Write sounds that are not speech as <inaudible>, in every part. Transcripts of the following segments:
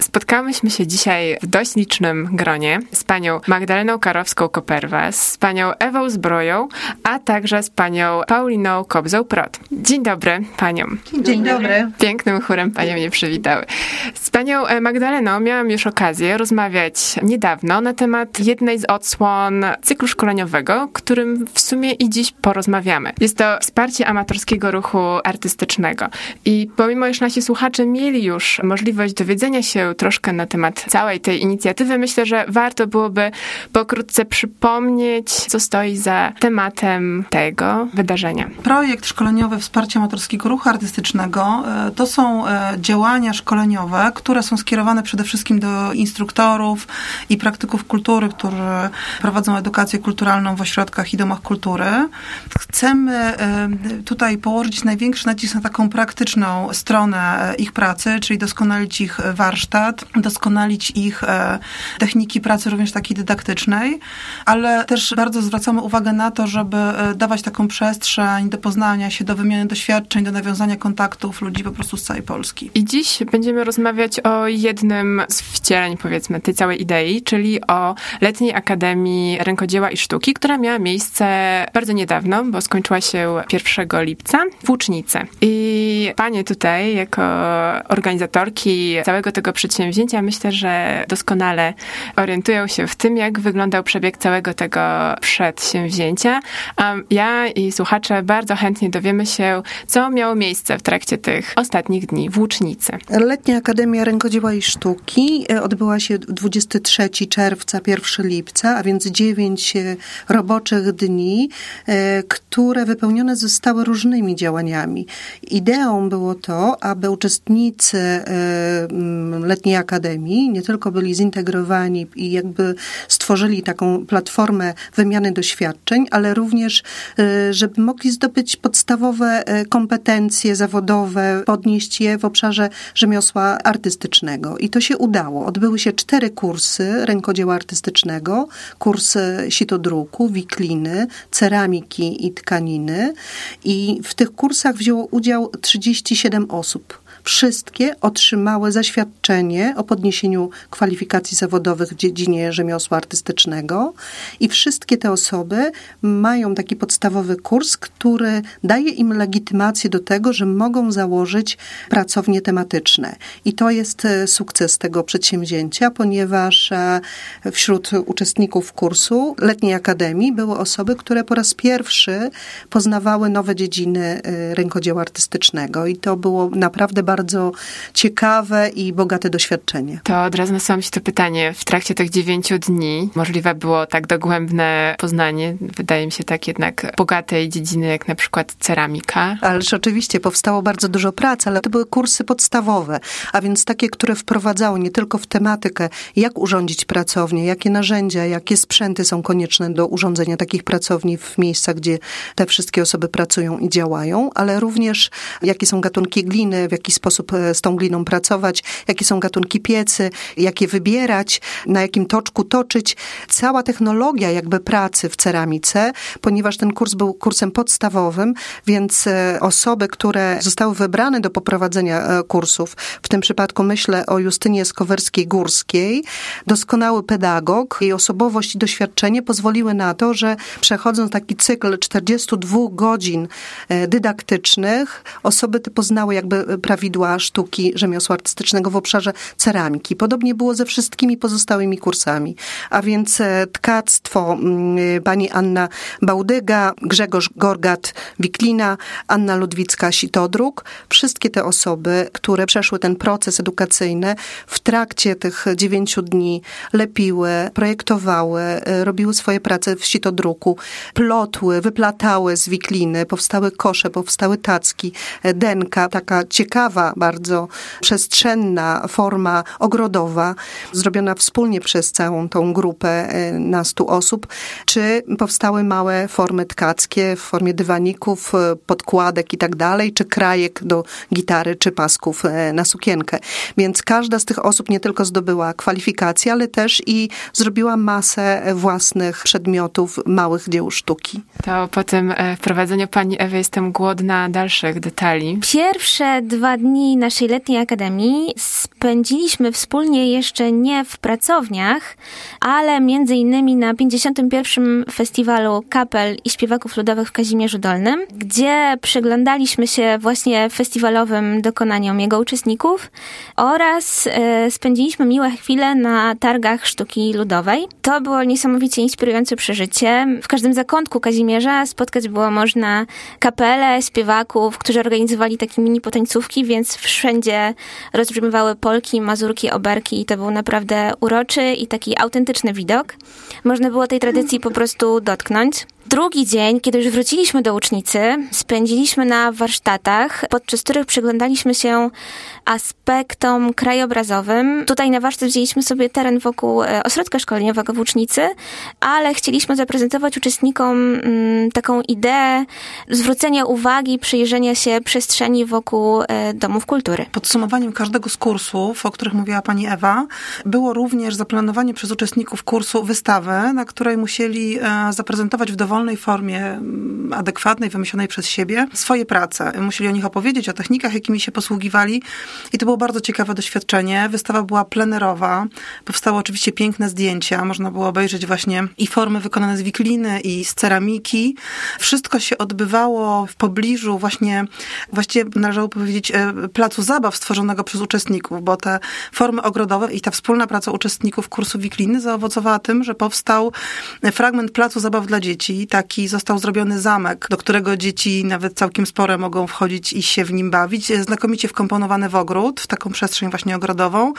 Spotkałyśmy się dzisiaj w dość licznym gronie z panią Magdaleną Karowską-Koperwę, z panią Ewą Zbroją, a także z panią Pauliną Kobzą-Prot. Dzień dobry paniom. Dzień dobry. Pięknym chórem panią mnie przywitały. Z panią e, Magdaleną miałam już okazję rozmawiać niedawno na temat jednej z odsłon cyklu szkoleniowego, którym w sumie i dziś porozmawiamy. Jest to wsparcie amatorskiego ruchu artystycznego. I pomimo, iż nasi słuchacze mieli już możliwość dowiedzenia się troszkę na temat całej tej inicjatywy, myślę, że warto byłoby pokrótce przypomnieć, co stoi za tematem tego wydarzenia. Projekt szkoleniowy Wsparcie Amatorskiego Ruchu Artystycznego e, to są e, działania szkoleniowe, które są skierowane przede wszystkim do instruktorów i praktyków kultury, którzy prowadzą edukację kulturalną w ośrodkach i domach kultury. Chcemy e, tutaj położyć największy nacisk na taką praktyczną stronę ich pracy, czyli doskonalić ich warsztat, warsztat, doskonalić ich e, techniki pracy również takiej dydaktycznej, ale też bardzo zwracamy uwagę na to, żeby e, dawać taką przestrzeń do poznania się, do wymiany doświadczeń, do nawiązania kontaktów ludzi po prostu z całej Polski. I dziś będziemy rozmawiać o jednym z wcieleń, powiedzmy, tej całej idei, czyli o Letniej Akademii Rękodzieła i Sztuki, która miała miejsce bardzo niedawno, bo skończyła się 1 lipca w Łucznicy. I panie tutaj, jako organizatorki całego tego przedsięwzięcia, przedsięwzięcia, myślę, że doskonale orientują się w tym, jak wyglądał przebieg całego tego przedsięwzięcia. A ja i słuchacze bardzo chętnie dowiemy się, co miało miejsce w trakcie tych ostatnich dni w Łucznicy. Letnia Akademia Rękodzieła i Sztuki e, odbyła się 23 czerwca, 1 lipca, a więc 9 e, roboczych dni, e, które wypełnione zostały różnymi działaniami. Ideą było to, aby uczestnicy letniej akademii nie tylko byli zintegrowani i jakby stworzyli taką platformę wymiany doświadczeń, ale również, e, żeby mogli zdobyć podstawowe e, kompetencje zawodowe, podnieść je w obszarze rzemiosła artystycznego. I to się udało. Odbyły się cztery kursy rękodzieła artystycznego, kurs sitodruku, wikliny, ceramiki i tkaniny. I w tych kursach wzięło udział 37 osób wszystkie otrzymały zaświadczenie o podniesieniu kwalifikacji zawodowych w dziedzinie rzemiosła artystycznego i wszystkie te osoby mają taki podstawowy kurs, który daje im legitymację do tego, że mogą założyć pracownie tematyczne. I to jest e, sukces tego przedsięwzięcia, ponieważ e, wśród uczestników kursu letniej akademii były osoby, które po raz pierwszy poznawały nowe dziedziny e, rękodzieła artystycznego i to było naprawdę bardzo ciekawe i bogate doświadczenie. To od razu nasuwa mi się to pytanie. W trakcie tych dziewięciu dni możliwe było tak dogłębne poznanie, wydaje mi się tak jednak bogatej dziedziny, jak na przykład ceramika. Ależ oczywiście powstało bardzo dużo pracy, ale to były kursy podstawowe, a więc takie, które wprowadzały nie tylko w tematykę, jak urządzić pracownię, jakie narzędzia, jakie sprzęty są konieczne do urządzenia takich pracowni w miejscach, gdzie te wszystkie osoby pracują i działają, ale również jakie są gatunki gliny, w jaki sposób e, z tą gliną pracować, jakie są gatunki piecy, jakie wybierać, na jakim toczku toczyć. Cała technologia jakby pracy w ceramice, ponieważ ten kurs był kursem podstawowym, więc e, osoby, które zostały wybrane do poprowadzenia e, kursów, w tym przypadku myślę o Justynie Skowerskiej-Górskiej, doskonały pedagog, jej osobowość i doświadczenie pozwoliły na to, że przechodząc taki cykl 42 godzin dydaktycznych, osoby te poznały jakby prawidła sztuki rzemiosła artystycznego w obszarze ceramiki. Podobnie było ze wszystkimi pozostałymi kursami. A więc e, tkactwo mm, pani Anna Bałdyga, Grzegorz Gorgat Wiklina, Anna Ludwicka-Sitodruk. Wszystkie te osoby, które przeszły ten proces edukacyjny w trakcie tych dziewięciu dni lepiły, projektowały, e, robiły swoje prace w sitodruku, plotły, wyplatały z wikliny, powstały kosze, powstały tacki, e, denka, taka ciekawa kolorowa, bardzo przestrzenna forma ogrodowa, zrobiona wspólnie przez całą tą grupę e, na stu osób, czy powstały małe formy tkackie w formie dywaników, e, podkładek i tak dalej, czy krajek do gitary, czy pasków e, na sukienkę. Więc każda z tych osób nie tylko zdobyła kwalifikacje, ale też i zrobiła masę własnych przedmiotów, małych dzieł sztuki. To po tym wprowadzeniu pani Ewy jestem głodna dalszych detali. Pierwsze dwa dni naszej letniej akademii spędziliśmy wspólnie jeszcze nie w pracowniach, ale między innymi na 51. Festiwalu Kapel i Śpiewaków Ludowych w Kazimierzu Dolnym, gdzie przyglądaliśmy się właśnie festiwalowym dokonaniom jego uczestników oraz e, spędziliśmy miłe chwile na targach sztuki ludowej. To było niesamowicie inspirujące przeżycie. W każdym zakątku Kazimierza spotkać było można kapelę, śpiewaków, którzy organizowali takie mini potańcówki, więc wszędzie rozbrzmiewały polki, mazurki, oberki i to był naprawdę uroczy i taki autentyczny widok. Można było tej tradycji po prostu dotknąć. Drugi dzień, kiedy już wróciliśmy do ucznicy, spędziliśmy na warsztatach, podczas których przyglądaliśmy się aspektom krajobrazowym. Tutaj na warsztat wzięliśmy sobie teren wokół e, ośrodka szkoleniowego w ucznicy, ale chcieliśmy zaprezentować uczestnikom mm, taką ideę zwrócenia uwagi, przyjrzenia się przestrzeni wokół e, domów kultury. Podsumowaniem każdego z kursów, o których mówiła pani Ewa, było również zaplanowanie przez uczestników kursu wystawy, na której musieli e, zaprezentować w dowolnym dowolnej formie, mm, adekwatnej, wymyślonej przez siebie, swoje prace. Musieli o nich opowiedzieć, o technikach, jakimi się posługiwali. I to było bardzo ciekawe doświadczenie. Wystawa była plenerowa. Powstały oczywiście piękne zdjęcia. Można było obejrzeć właśnie i formy wykonane z wikliny, i z ceramiki. Wszystko się odbywało w pobliżu właśnie, właściwie należało powiedzieć, e, placu zabaw stworzonego przez uczestników, bo te formy ogrodowe i ta wspólna praca uczestników kursu wikliny zaowocowała tym, że powstał fragment placu zabaw dla dzieci, taki został zrobiony zamek, do którego dzieci nawet całkiem spore mogą wchodzić i się w nim bawić. Znakomicie wkomponowany w ogród, w taką przestrzeń właśnie ogrodową.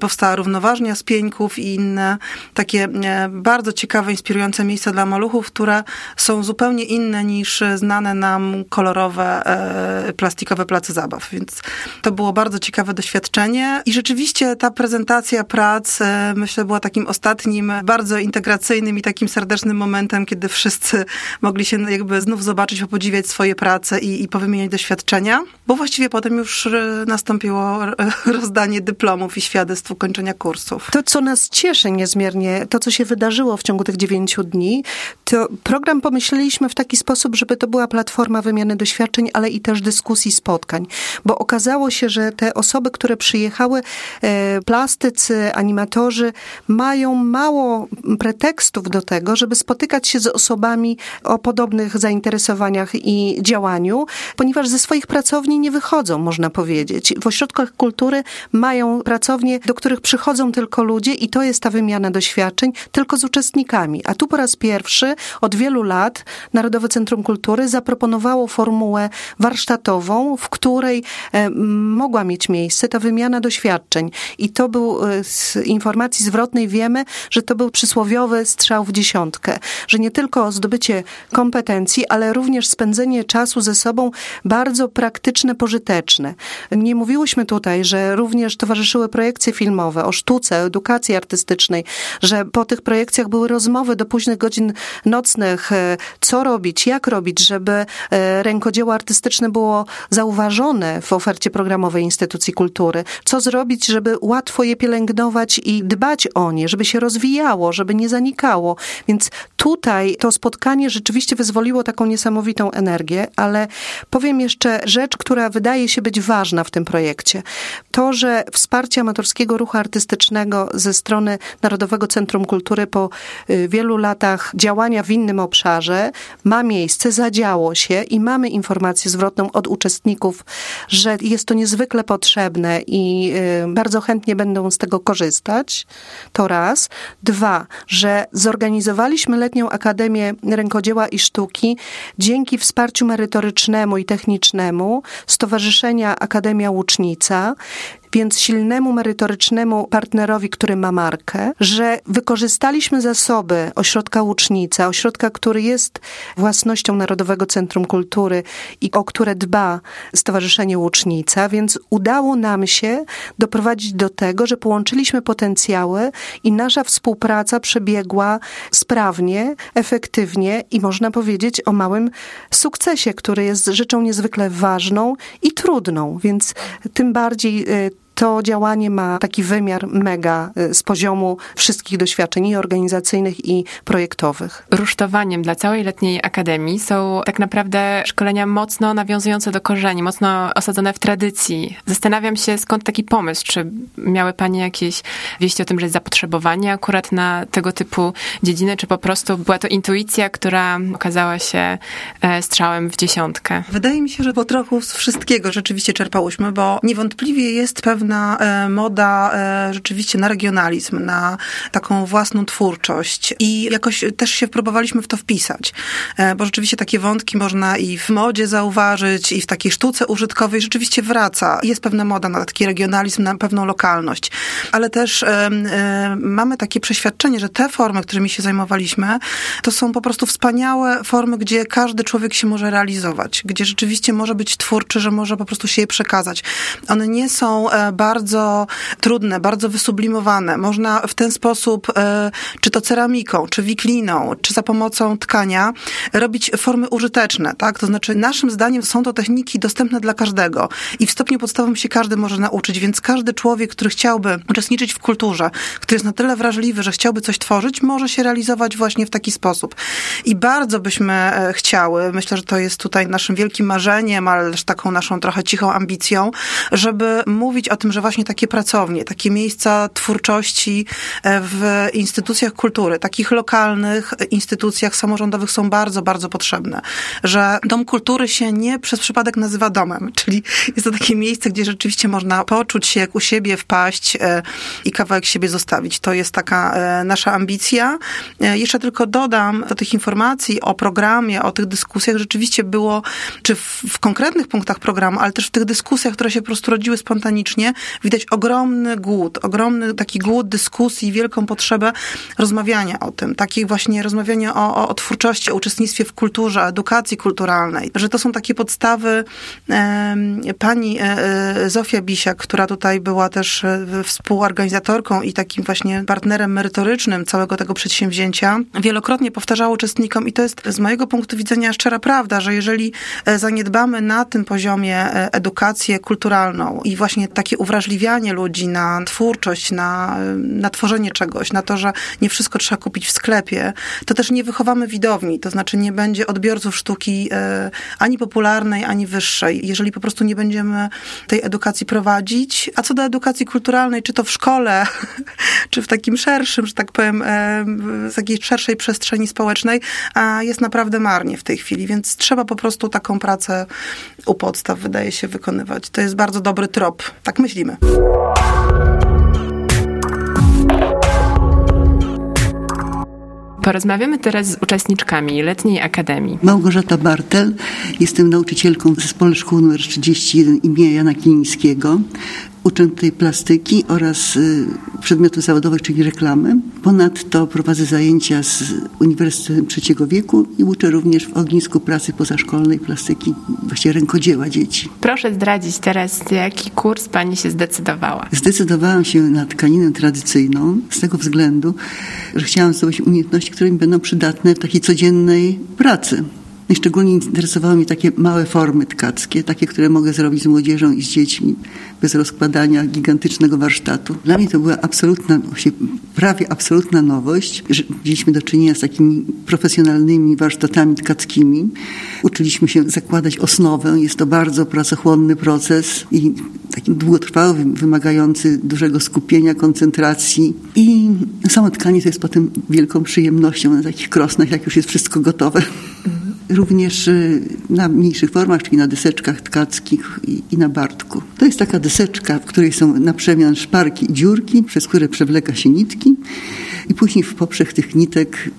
Powstała równoważnia z pieńków i inne takie e, bardzo ciekawe, inspirujące miejsca dla maluchów, które są zupełnie inne niż znane nam kolorowe, e, plastikowe place zabaw. Więc to było bardzo ciekawe doświadczenie i rzeczywiście ta prezentacja prac, e, myślę, była takim ostatnim, bardzo integracyjnym i takim serdecznym momentem, kiedy wszyscy wszyscy mogli się jakby znów zobaczyć, popodziwiać swoje prace i, i powymieniać doświadczenia, bo właściwie potem już e, nastąpiło rozdanie dyplomów i świadectw ukończenia kursów. To, co nas cieszy niezmiernie, to, co się wydarzyło w ciągu tych dziewięciu dni, to program pomyśleliśmy w taki sposób, żeby to była platforma wymiany doświadczeń, ale i też dyskusji, spotkań, bo okazało się, że te osoby, które przyjechały, e, plastycy, animatorzy, mają mało pretekstów do tego, żeby spotykać się z osobami, osobami o podobnych zainteresowaniach i działaniu, ponieważ ze swoich pracowni nie wychodzą, można powiedzieć. W ośrodkach kultury mają pracownie, do których przychodzą tylko ludzie i to jest ta wymiana doświadczeń tylko z uczestnikami. A tu po raz pierwszy od wielu lat Narodowe Centrum Kultury zaproponowało formułę warsztatową, w której e, mogła mieć miejsce ta wymiana doświadczeń. I to był e, z informacji zwrotnej wiemy, że to był przysłowiowy strzał w dziesiątkę, że nie tylko zdobycie kompetencji, ale również spędzenie czasu ze sobą bardzo praktyczne, pożyteczne. Nie mówiłyśmy tutaj, że również towarzyszyły projekcje filmowe o sztuce, edukacji artystycznej, że po tych projekcjach były rozmowy do późnych godzin nocnych, e, co robić, jak robić, żeby e, rękodzieło artystyczne było zauważone w ofercie programowej instytucji kultury, co zrobić, żeby łatwo je pielęgnować i dbać o nie, żeby się rozwijało, żeby nie zanikało. Więc tutaj to rzeczywiście wyzwoliło taką niesamowitą energię, ale powiem jeszcze rzecz, która wydaje się być ważna w tym projekcie. To, że wsparcie amatorskiego ruchu artystycznego ze strony Narodowego Centrum Kultury po y, wielu latach działania w innym obszarze ma miejsce, zadziało się i mamy informację zwrotną od uczestników, że jest to niezwykle potrzebne i y, bardzo chętnie będą z tego korzystać. To raz. Dwa, że zorganizowaliśmy letnią Akademię Rękodzieła i Sztuki. Dzięki wsparciu merytorycznemu i technicznemu Stowarzyszenia Akademia Łucznica więc silnemu, merytorycznemu partnerowi, który ma markę, że wykorzystaliśmy zasoby Ośrodka Łucznica, ośrodka, który jest własnością Narodowego Centrum Kultury i o które dba Stowarzyszenie Łucznica, więc udało nam się doprowadzić do tego, że połączyliśmy potencjały i nasza współpraca przebiegła sprawnie, efektywnie i można powiedzieć o małym sukcesie, który jest rzeczą niezwykle ważną i trudną, więc tym bardziej y, to działanie ma taki wymiar mega y, z poziomu wszystkich doświadczeń i organizacyjnych i projektowych. Rusztowaniem dla całej letniej akademii są tak naprawdę szkolenia mocno nawiązujące do korzeni, mocno osadzone w tradycji. Zastanawiam się, skąd taki pomysł? Czy miały Panie jakieś wieści o tym, że jest zapotrzebowanie akurat na tego typu dziedziny, czy po prostu była to intuicja, która okazała się e, strzałem w dziesiątkę? Wydaje mi się, że po trochu z wszystkiego rzeczywiście czerpałyśmy, bo niewątpliwie jest pewna pewna e, moda e, rzeczywiście na regionalizm, na taką własną twórczość i jakoś też się próbowaliśmy w to wpisać, e, bo rzeczywiście takie wątki można i w modzie zauważyć, i w takiej sztuce użytkowej rzeczywiście wraca. Jest pewna moda na taki regionalizm, na pewną lokalność, ale też mamy takie przeświadczenie, że te formy, którymi się zajmowaliśmy, to są po prostu wspaniałe formy, gdzie każdy człowiek się może realizować, gdzie rzeczywiście może być twórczy, że może po prostu się je przekazać. One nie są bardzo trudne, bardzo wysublimowane. Można w ten sposób, e, czy to ceramiką, czy wikliną, czy za pomocą tkania, robić formy użyteczne, tak? To znaczy, naszym zdaniem są to techniki dostępne dla każdego i w stopniu podstawowym się każdy może nauczyć, więc każdy człowiek, który chciałby uczestniczyć w kulturze, który jest na tyle wrażliwy, że chciałby coś tworzyć, może się realizować właśnie w taki sposób. I bardzo byśmy e, chciały, myślę, że to jest tutaj naszym wielkim marzeniem, ale też taką naszą trochę cichą ambicją, żeby mówić o tym, że właśnie takie pracownie, takie miejsca twórczości e, w instytucjach kultury, takich lokalnych instytucjach samorządowych są bardzo, bardzo potrzebne. Że dom kultury się nie przez przypadek nazywa domem, <laughs> czyli jest to takie miejsce, gdzie rzeczywiście można poczuć się jak u siebie, wpaść e, i kawałek siebie zostawić. To jest taka e, nasza ambicja. Jeszcze tylko dodam do tych informacji o programie, o tych dyskusjach rzeczywiście było, czy w, w konkretnych punktach programu, ale też w tych dyskusjach, które się po prostu rodziły spontanicznie, widać ogromny głód, ogromny taki głód dyskusji, wielką potrzebę rozmawiania o tym, takiej właśnie rozmawiania o, o, o twórczości, o uczestnictwie w kulturze, edukacji kulturalnej, że to są takie podstawy e, pani e, Zofia Bisiak, która tutaj była też e, współorganizatorką i takim właśnie partnerem merytorycznym całego tego przedsięwzięcia, wielokrotnie powtarzała uczestnikom i to jest z mojego punktu widzenia szczera prawda, że jeżeli e, zaniedbamy na tym poziomie e, edukację kulturalną i właśnie takie uwrażliwianie ludzi na twórczość, na, na tworzenie czegoś, na to, że nie wszystko trzeba kupić w sklepie, to też nie wychowamy widowni, to znaczy nie będzie odbiorców sztuki e, ani popularnej, ani wyższej. Jeżeli po prostu nie będziemy tej edukacji prowadzić, a co do edukacji kulturalnej, czy to w szkole, <laughs> czy w takim szerszym, że tak powiem, e, w takiej szerszej przestrzeni społecznej, jest naprawdę marnie w tej chwili, więc trzeba po prostu taką pracę u podstaw, wydaje się, wykonywać. To jest bardzo dobry trop. Tak myślimy. Porozmawiamy teraz z uczestniczkami Letniej Akademii. Małgorzata Bartel, jestem nauczycielką w Zespole Szkół nr 31 imienia Jana Kilińskiego. Uczę tutaj plastyki oraz y, przedmiotów zawodowych, czyli reklamy. Ponadto prowadzę zajęcia z Uniwersytetem Trzeciego Wieku i uczę również w ognisku pracy pozaszkolnej plastyki, właściwie rękodzieła dzieci. Proszę zdradzić teraz, jaki kurs Pani się zdecydowała? Zdecydowałam się na tkaninę tradycyjną z tego względu, że chciałam zdobyć umiejętności, które mi będą przydatne w takiej codziennej pracy. I szczególnie interesowały mnie takie małe formy tkackie, takie, które mogę zrobić z młodzieżą i z dziećmi bez rozkładania gigantycznego warsztatu. Dla mnie to była absolutna, prawie absolutna nowość, mieliśmy do czynienia z takimi profesjonalnymi warsztatami tkackimi. Uczyliśmy się zakładać osnowę. Jest to bardzo pracochłonny proces i taki długotrwały, wymagający dużego skupienia, koncentracji. I samo tkanie to jest potem wielką przyjemnością na takich krosnach, jak już jest wszystko gotowe również y, na mniejszych formach, czyli na deseczkach tkackich i, na bartku. To jest taka deseczka, w której są na przemian szparki i dziurki, przez które przewleka się nitki i później w poprzek tych nitek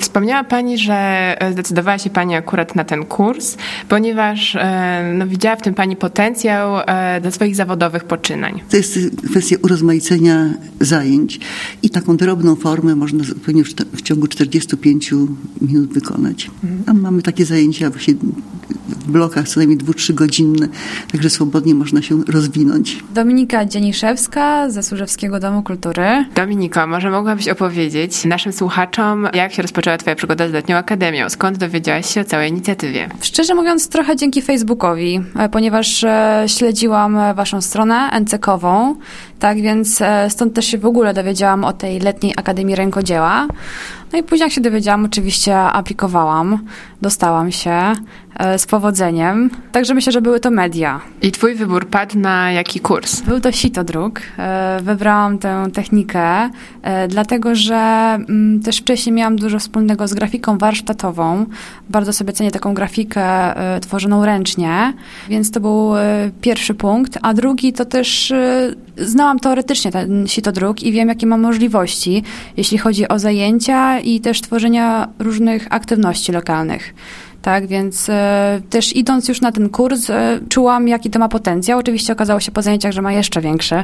Wspomniała Pani, że e, zdecydowała się Pani akurat na ten kurs, ponieważ e, no, widziała w tym Pani potencjał e, do swoich zawodowych poczynań. To jest kwestia urozmaicenia zajęć i taką drobną formę można zupełnie w ciągu 45 minut wykonać. Tam mamy takie zajęcia właśnie w blokach co najmniej 2-3 godzinne, także swobodnie można się rozwinąć. Dominika Dzieniszewska ze Służewskiego Domu Kultury. Dominiko, może mogłabyś opowiedzieć naszym słuchaczom, jak się rozpoczęła Twoja przygoda z Letnią Akademią? Skąd dowiedziałaś się o całej inicjatywie? Szczerze mówiąc, trochę dzięki Facebookowi, e, ponieważ e, śledziłam e, Waszą stronę NCK-ową, tak więc stąd też się w ogóle dowiedziałam o tej Letniej Akademii Rękodzieła. No i później jak się dowiedziałam, oczywiście aplikowałam, dostałam się z powodzeniem. Także myślę, że były to media. I twój wybór padł na jaki kurs? Był to sitodruk. E, wybrałam tę technikę, e, dlatego że mm, też wcześniej miałam dużo wspólnego z grafiką warsztatową. Bardzo sobie cenię taką grafikę tworzoną ręcznie, więc to był pierwszy punkt. A drugi to też znałam teoretycznie ten sitodruk i wiem, jakie mam możliwości, jeśli chodzi o zajęcia i też tworzenia różnych aktywności lokalnych. Tak, więc e, też idąc już na ten kurs, e, czułam, jaki to ma potencjał. Oczywiście okazało się po zajęciach, że ma jeszcze większy.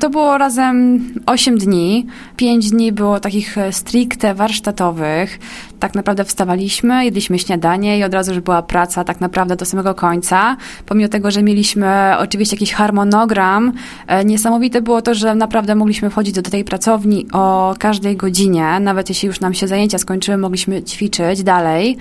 To było razem 8 dni. 5 dni było takich e, stricte warsztatowych. Tak naprawdę wstawaliśmy, jedliśmy śniadanie i od razu już była praca tak naprawdę do samego końca. Pomimo tego, że mieliśmy oczywiście jakiś harmonogram, niesamowite było to, że naprawdę mogliśmy wchodzić do tej pracowni o każdej godzinie. Nawet jeśli już nam się zajęcia skończyły, mogliśmy ćwiczyć dalej.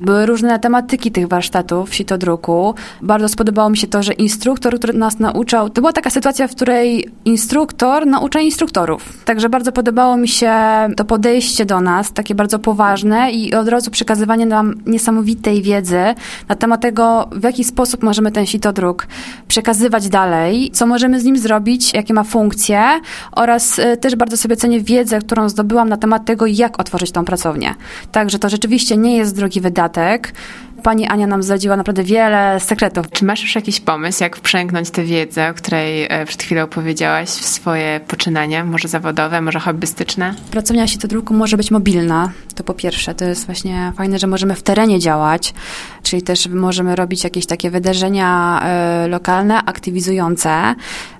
Były różne tematyki tych warsztatów sitodruku. Bardzo spodobało mi się to, że instruktor, który nas nauczał, to była taka sytuacja, w której instruktor naucza instruktorów. Także bardzo podobało mi się to podejście do nas, takie bardzo poważne i od razu przekazywanie nam niesamowitej wiedzy na temat tego, w jaki sposób możemy ten sitodruk przekazywać dalej, co możemy z nim zrobić, jakie ma funkcje oraz y, też bardzo sobie cenię wiedzę, którą zdobyłam na temat tego, jak otworzyć tą pracownię. Także to rzeczywiście nie jest drogi wydatek. Pani Ania nam zdradziła naprawdę wiele sekretów. Czy masz już jakiś pomysł, jak wprzęgnąć tę wiedzę, o której e, przed chwilą powiedziałaś, w swoje poczynania, może zawodowe, może hobbystyczne? Pracownia druku może być mobilna, to po pierwsze. To jest właśnie fajne, że możemy w terenie działać, czyli też możemy robić jakieś takie wydarzenia e, lokalne, aktywizujące.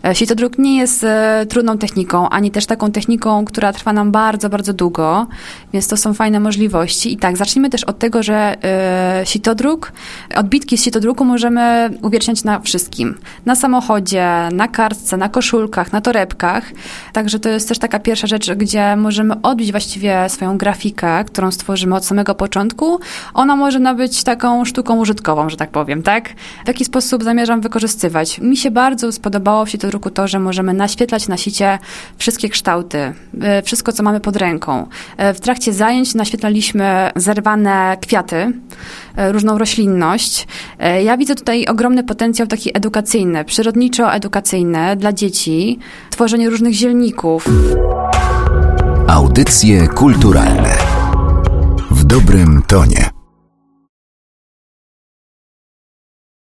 E, Sitodruk nie jest trudną techniką, ani też taką techniką, która trwa nam bardzo, bardzo długo, więc to są fajne możliwości. I tak, zacznijmy też od tego, że sitodruk. Odbitki z sitodruku możemy uwieczniać na wszystkim. Na samochodzie, na kartce, na koszulkach, na torebkach. Także to jest też taka pierwsza rzecz, gdzie możemy odbić właściwie swoją grafikę, którą stworzymy od samego początku. Ona może być taką sztuką użytkową, że tak powiem, tak? W jaki sposób zamierzam wykorzystywać? Mi się bardzo spodobało w sitodruku to, że możemy naświetlać na sicie wszystkie kształty, e, wszystko, co mamy pod ręką. E, w trakcie zajęć naświetlaliśmy zerwane kwiaty, e, różną roślinność. Ja widzę tutaj ogromny potencjał taki edukacyjny, przyrodniczo-edukacyjny dla dzieci, tworzenie różnych zielników. Audycje kulturalne dobrym tonie.